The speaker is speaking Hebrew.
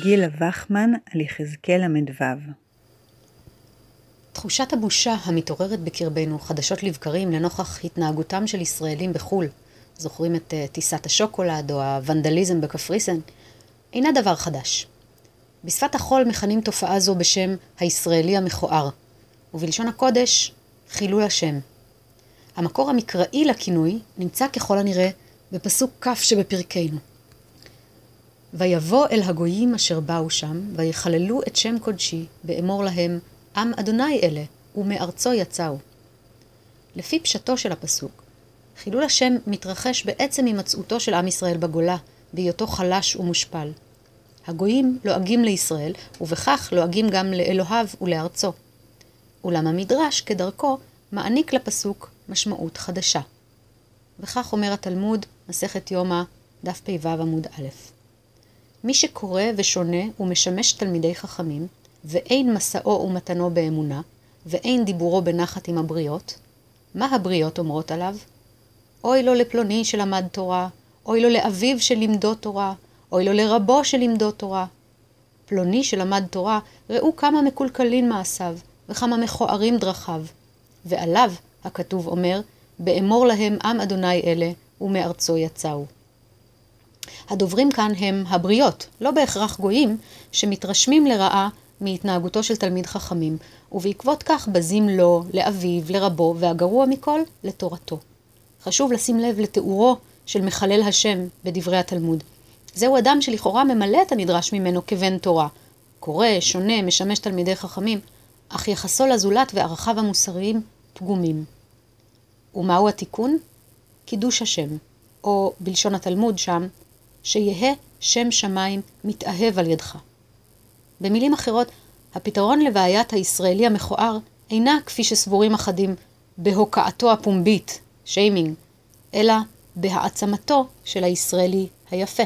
גילה וחמן על יחזקאל ל"ו תחושת הבושה המתעוררת בקרבנו חדשות לבקרים לנוכח התנהגותם של ישראלים בחו"ל, זוכרים את uh, טיסת השוקולד או הוונדליזם בקפריסן, אינה דבר חדש. בשפת החול מכנים תופעה זו בשם הישראלי המכוער, ובלשון הקודש, חילול השם. המקור המקראי לכינוי נמצא ככל הנראה בפסוק כ' שבפרקנו. ויבוא אל הגויים אשר באו שם, ויחללו את שם קודשי, באמור להם, עם אדוני אלה, ומארצו יצאו. לפי פשטו של הפסוק, חילול השם מתרחש בעצם הימצאותו של עם ישראל בגולה, בהיותו חלש ומושפל. הגויים לועגים לישראל, ובכך לועגים גם לאלוהיו ולארצו. אולם המדרש, כדרכו, מעניק לפסוק משמעות חדשה. וכך אומר התלמוד, מסכת יומא, דף פ"ו עמוד א'. מי שקורא ושונה ומשמש תלמידי חכמים, ואין מסעו ומתנו באמונה, ואין דיבורו בנחת עם הבריות, מה הבריות אומרות עליו? אוי לו לפלוני שלמד תורה, אוי לו לאביו שלימדו תורה, אוי לו לרבו שלימדו תורה. פלוני שלמד תורה, ראו כמה מקולקלין מעשיו, וכמה מכוערים דרכיו. ועליו, הכתוב אומר, באמור להם עם אדוני אלה, ומארצו יצאו. הדוברים כאן הם הבריות, לא בהכרח גויים, שמתרשמים לרעה מהתנהגותו של תלמיד חכמים, ובעקבות כך בזים לו, לאביו, לרבו, והגרוע מכל, לתורתו. חשוב לשים לב לתיאורו של מחלל השם בדברי התלמוד. זהו אדם שלכאורה ממלא את הנדרש ממנו כבן תורה. קורא, שונה, משמש תלמידי חכמים, אך יחסו לזולת וערכיו המוסריים פגומים. ומהו התיקון? קידוש השם, או בלשון התלמוד שם, שיהא שם שמיים מתאהב על ידך. במילים אחרות, הפתרון לבעיית הישראלי המכוער אינה, כפי שסבורים אחדים, בהוקעתו הפומבית, שיימינג, אלא בהעצמתו של הישראלי היפה.